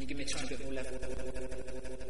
Can you give me a try a bit